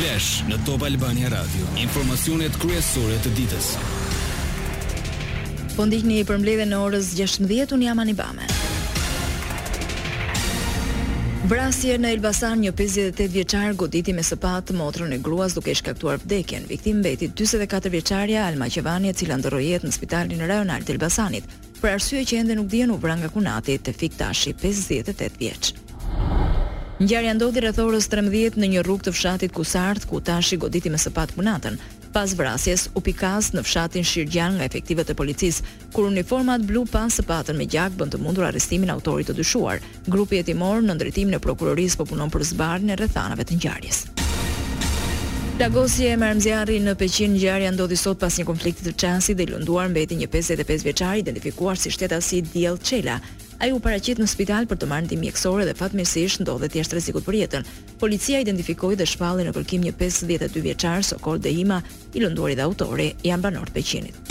Flash në Top Albania Radio, informacionet kryesore të ditës. Po ndiqni përmbledhjen e orës 16:00 unë jam Ani Bame. Vrasje në Elbasan, një 58 vjeçar goditi me sëpatë motrën e gruas duke i shkaktuar vdekjen. Viktimë mbeti 44 vjeçarja Alma Qevani, e cila ndërroi jetë në spitalin rajonal të Elbasanit. Për arsye që ende nuk dihen u vra nga kunati Tefik Tashi, pesëdhjetë e tetë vjeç. Ngjarja ndodhi rreth orës trembëdhjetë në një rrugë të fshatit Kusarth, ku Tashi goditi me sëpatë kunatën. Pas vrasjes, u pikas në fshatin Shirgjan nga efektivët e policisë, kur uniformat blu panë sëpatën me gjak bënë të mundur arrestimin autorit të dyshuar, Grupi hetimor nën drejtimin e prokurorisë po punon për zbardhjen e rrethanave të ngjarjes. Plagosje me armë zjarri në Peqin, ngjarja ndodhi sot pas një konflikti të çastit dhe i lënduar mbeti një 55 vjeçar identifikuar si shtetasi Diell Çela. Ai u paraqit në spital për të marrë ndihmë mjekësore dhe fatmirësisht ndodhet jashtë rrezikut për jetën. Policia identifikoi dhe shpalli në kërkim një 52 vjeçar Sokol Dehima, I lënduari dhe autori janë banorë të Peqinit.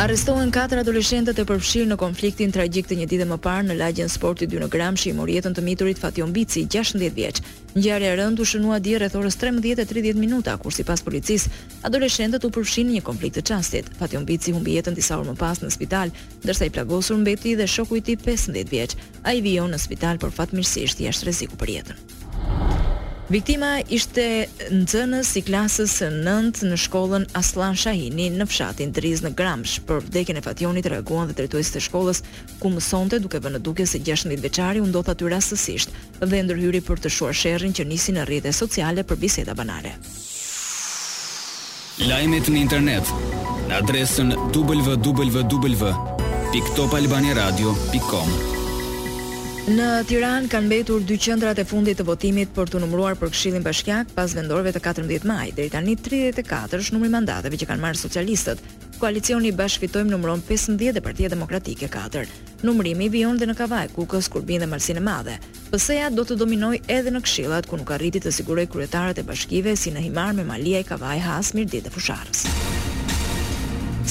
Arrestohen katër adoleshentët e përfshirë në konfliktin tragjik të një dite më parë në lagjen Sporti dy në Gramsh që i mori jetën të miturit Fatjon Bici, 16 vjeç. Ngjarja e rëndë u shënua dje rreth orës 13:30 minuta, kur sipas policisë, adoleshentët u përfshinë në një konflikt të çastit. Fatjon Bici humbi jetën disa orë më pas në spital, ndërsa i plagosur mbeti dhe shoku i tij pesëmbëdhjetë vjeç. Ai vijon në spital, por fatmirësisht jashtë rreziku për jetën. Viktima ishte nxënës i klasës së nëntë në shkollën Aslan Shahini në fshatin Drizë në Gramsh. Për vdekjen e Fatjonit reaguan dhe drejtuesit e shkollës ku mësonte, duke vënë në dukje se gjashtëmbëdhjetë vjeçari u ndodh aty rastësisht dhe ndërhyri për të shuar sherrin që nisi në rrjete sociale për biseda banale. Lajmet në internet në adresën www.topalbaniaradio.com. Në Tiranë kanë mbetur dy qendrat e fundit të votimit për t'u numëruar për Këshillin Bashkiak pas vendoreve të 14 maj. Deri tani 34 është numri i mandateve që kanë marrë socialistët. Koalicioni Bashkë Fitojmë numëron 15 dhe Partia Demokratike 4. Numërimi vijon dhe në Kavajë, Kukës, Kurbin dhe Malësinë e Madhe. PS-ja do të dominojë edhe në këshillat ku nuk arriti të sigurojë kryetarët e bashkive si në Himarë Memaliaj, Kavajë, Has, Mirditë dhe Fushë-Arrëz.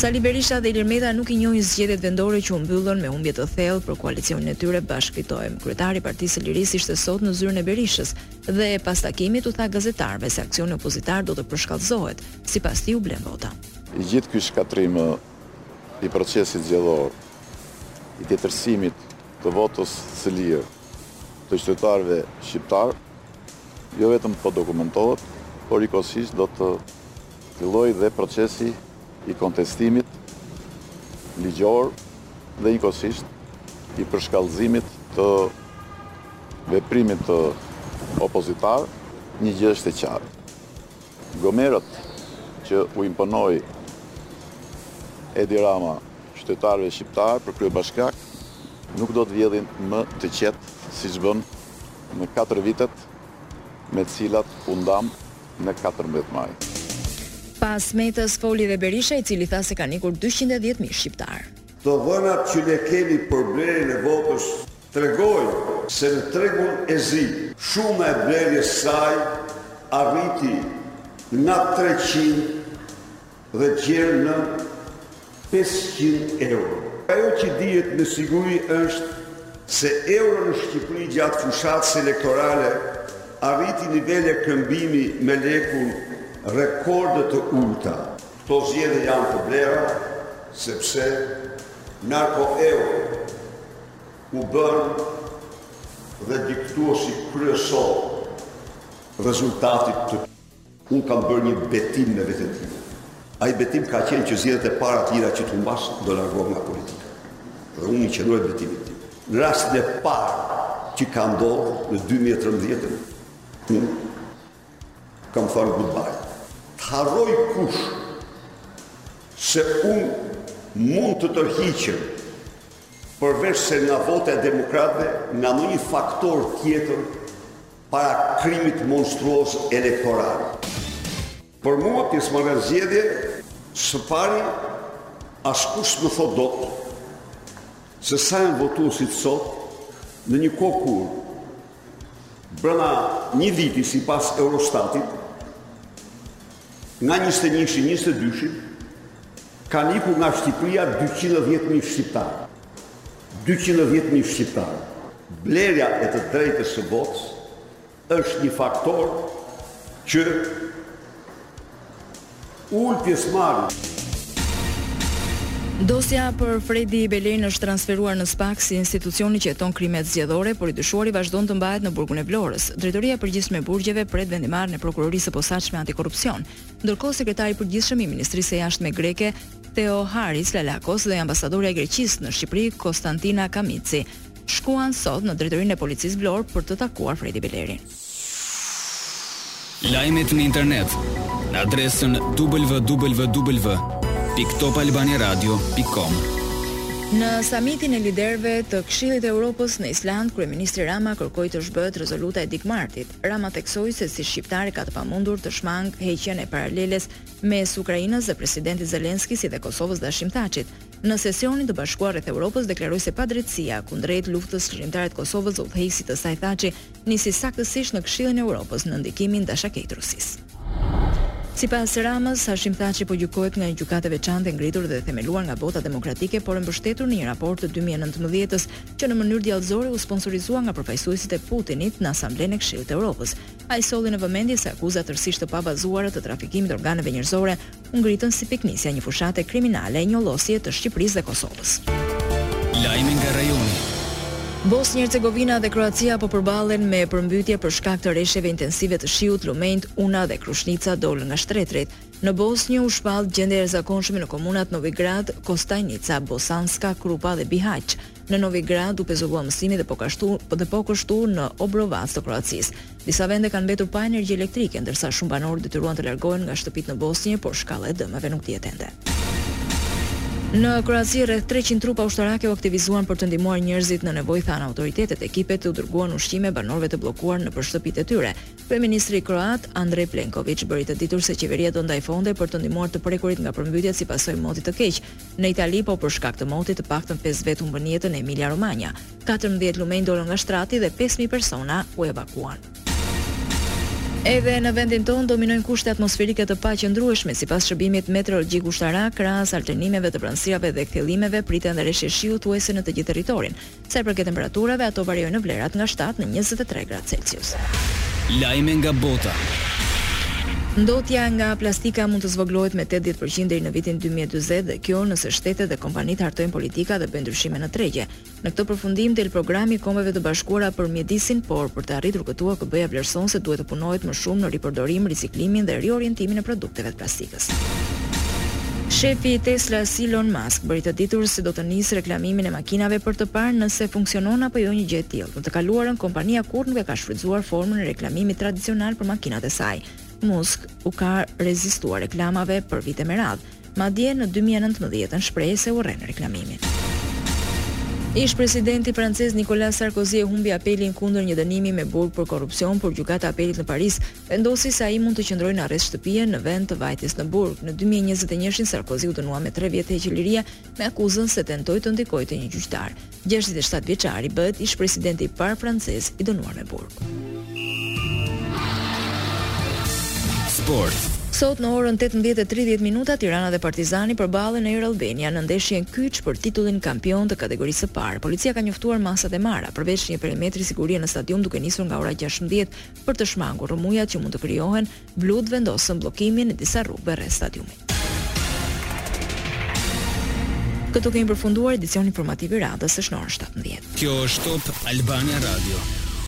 Sali Berisha dhe Ilir Meta nuk i njohin zgjedhjet vendore që u mbyllën me humbje të thellë për koalicionin e tyre Bashkë Fitojmë. Kryetari i Partisë së Lirisë ishte sot në zyrën e Berishës dhe pas takimit u tha gazetarëve se aksioni opozitar do të përshkallëzohet, sipas tij u blenë vota. I gjithë ky shkatërrim i procesit zgjedhor, i tjetërsimit, të votës së lirë të qytetarëve shqiptarë jo vetëm po dokumentohet, por njëkohësisht do të fillojë dhe procesi i kontestimit ligjor dhe njëkohësisht i përshkallëzimit të veprimit opozitar, një gjë është e qartë, Gomerët që u imponoi Edi Rama qytetarëve shqiptarë për kryebashkiak nuk do të vjedhin më të qetë siç bënë në katër vitet me të cilat u ndamë në katërmbëdhjetë maj. Pas Metës foli dhe Berisha i cili tha se kanë ikur dyqind e dhjetë mijë shqiptarë. Të dhënat që ne kemi për blerjen e votës. tregojnë se në tregun e zi shuma e blerjes së saj arriti nga treqind dhe gjer në pesëqind euro. Ajo që dihet me siguri është se euro në Shqipëri gjatë fushatës elektorale arriti nivele këmbimi me lekun rekorde të ulëta. Këto zgjedhje janë të blera sepse narko-euro, u bë dhe diktuesi kryesor i rezultatit të Unë kam bërë një betim me vetën time. Ai betim ka qenë që zgjedhjet e para të lira që t'i humbas do largohem nga politika. Dhe unë i qëndroj betimit tim. Në rastin e parë që ka ndodhur në 2013, unë Kam thënë goodbye. Të harrojë kush se unë mund të tërhiqem përveç se nga vota e demokratëve, nga ndonjë faktor tjetër para krimit monstruoz elektoral. Për mua, pjesëmarrja në zgjedhje, së pari, askush s'e thotë dot se sa janë votuesit sot, në një kohë kur, Brëna një viti, sipas Eurostatit, nga njëzet e njëshi njëzet e dyshi, kanë ikur nga Shqipëria dyqind e dhjetë mijë shqiptarë. Dyqind e dhjetë mijë shqiptarë. Blerja e të drejtës së votës është një faktor që Ul pjesëmarrjen. Dosja për Fredi Belerin është transferuar në spak si institucioni që heton krimet zgjedhore, por i dyshuari vazhdon të mbahet në burgun e Vlorës. Drejtoria e Përgjithshme e Burgjeve pret vendimarrjen e Prokurorisë së Posaçme Antikorrupsion. Ndërkohë, sekretari i përgjithshëm i Ministrisë së Jashtme greke, Theoharis Lalakos dhe ambasadorja e Greqisë në Shqipëri, Kostantina Kamici, shkuan sot në Drejtorinë e Policisë Vlorë për të takuar Fredi Belerin. Lajmet në internet në adresën www.topalbaniaradio.com. Në samitin e liderëve të Këshillit të Evropës në Islandë, kryeministri Rama kërkoi të zhbëhet rezoluta e Dick Martit. Rama theksoi se si shqiptar e ka të pamundur të shmangë heqjen e paraleles mes Ukrainës dhe presidentit Zelensky si dhe Kosovës dhe Hashim Thaçit. Në sesionin Të bashkuar rreth Evropës deklaroi se padrejtësia kundrejt luftës çlirimtare të Kosovës dhe udhëheqësit të saj Thaçi nisi saktësisht në Këshillin e Europës nën ndikimin dashakeq të Rusisë. Sipas Ramës, Hashim Thaçi po gjykohet nga një gjykatë e veçantë e ngritur dhe themeluar nga bota demokratike, por e mbështetur në një raport të dy mijë e nëntëmbëdhjetës, që në mënyrë djallëzore u sponsorizua nga përfaqësuesit e Putinit në Asamblenë e Këshillit të Europës. Ai solli në vëmendje se akuzat tërësisht të pabazuara të trafikimit të organeve njerëzore u ngritën si pikënisja e një fushate kriminale njollosjeje të Shqipërisë dhe Kosovës. Lajme nga rajoni. Bosnjë-Hercegovina dhe Kroacia po përballen me përmbytje për shkak të reshjeve intensive të shiut, lumenjtë, Una dhe Krushnica dolën nga shtretërit. Në Bosnjë u shpall gjendja e jashtëzakonshme në komunat Novigrad, Kostajnica, Bosanska Krupa dhe Bihaq. Në Novi Grad u pezullua mësimi dhe po kështu në Obrovac të Kroacisë. Disa vende kanë mbetur pa energji elektrike, ndërsa shumë banorë u detyruan të largohen nga shtëpitë në Bosnje, por shkalla e dëmeve nuk dihet ende. Në Kroaci rreth 300 trupa ushtarake u aktivizuan për të ndihmuar njerëzit në nevojë, thanë autoritetet. Ekipet u dërguan ushqime banorëve të bllokuar nëpër shtëpitë e tyre. Kryeministri kroat Andrej Plenković bëri të ditur se qeveria do ndajë fonde për të ndihmuar të prekurit nga përmbytjet si pasojë e motit të keq, Në Itali po për shkak të motit të paktën pesë vetë humbën jetën në Emilia Romagna, katërmbëdhjetë lumenj dolën nga shtrati dhe pesë mijë persona u evakuuan. Edhe në vendin tonë dominojnë kushte atmosferike të paqëndrueshme, sipas shërbimit meteorologjik ushtarak, krahas alternimeve të vranësirave dhe kthjellimeve, priten dhe reshje shiu thuajse në të gjithë territorin. Sa i përket temperaturave, ato variojnë në vlerat nga shtatë në njëzet e tre gradë Celsius. Lajme nga bota. Ndotja nga plastika mund të zvogëlohet me tetëdhjetë për qind deri në vitin dy mijë e dyzet dhe kjo nëse shtetet dhe kompanitë hartojnë politika dhe bëjnë ndryshime në tregje. Në këtë përfundim del Programi i Kombeve të Bashkuara për Mjedisin, por për të arritur këtu OKB-ja vlerëson se duhet të punohet më shumë në ripërdorimin, riciklimin dhe riorientimin e produkteve të plastikës. Shefi i Tesla-s Elon Musk bëri të ditur se do të nisë reklamimin e makinave për të parë nëse funksionon apo jo një gjë e tillë. Në të kaluarën kompania kurrë nuk e ka shfrytëzuar formën e reklamimit tradicional për makinat e saj. Musk u ka rezistuar reklamave për vite me radhë, madje në dy mijë e nëntëmbëdhjetën u shpreh se urren reklamimin. Ish-presidenti francez Nicolas Sarkozy e humbi apelin kundër një dënimi me burg për korrupsion, por Gjykata e Apelit në Paris vendosi se ai mund të qëndrojë në arrest shtëpie në vend të vajtjes në burg. Në dy mijë e njëzet e njëshin Sarkozi u dënua me tre vjet heqje lirie me akuzën se tentoi të ndikonte një gjyqtar. Gjashtëdhjetë e shtatë vjeçari bëhet ish-presidenti i parë francez i dënuar me burg. Sport. Sot në orën 18:30 minuta Tirana dhe Partizani përballen në Air Albania në ndeshjen kyç për titullin kampion të kategorisë së parë. Policia ka njoftuar masat e marra, përveç një perimetri sigurie në stadium duke nisur nga ora 16 Për të shmangur rrëmujat që mund të krijohen, blutë vendosën bllokimin e disa rrugëve rreth stadiumit. Këtu kemi përfunduar edicioni informativ i radhës është në orën 17. Kjo është Top Albania Radio.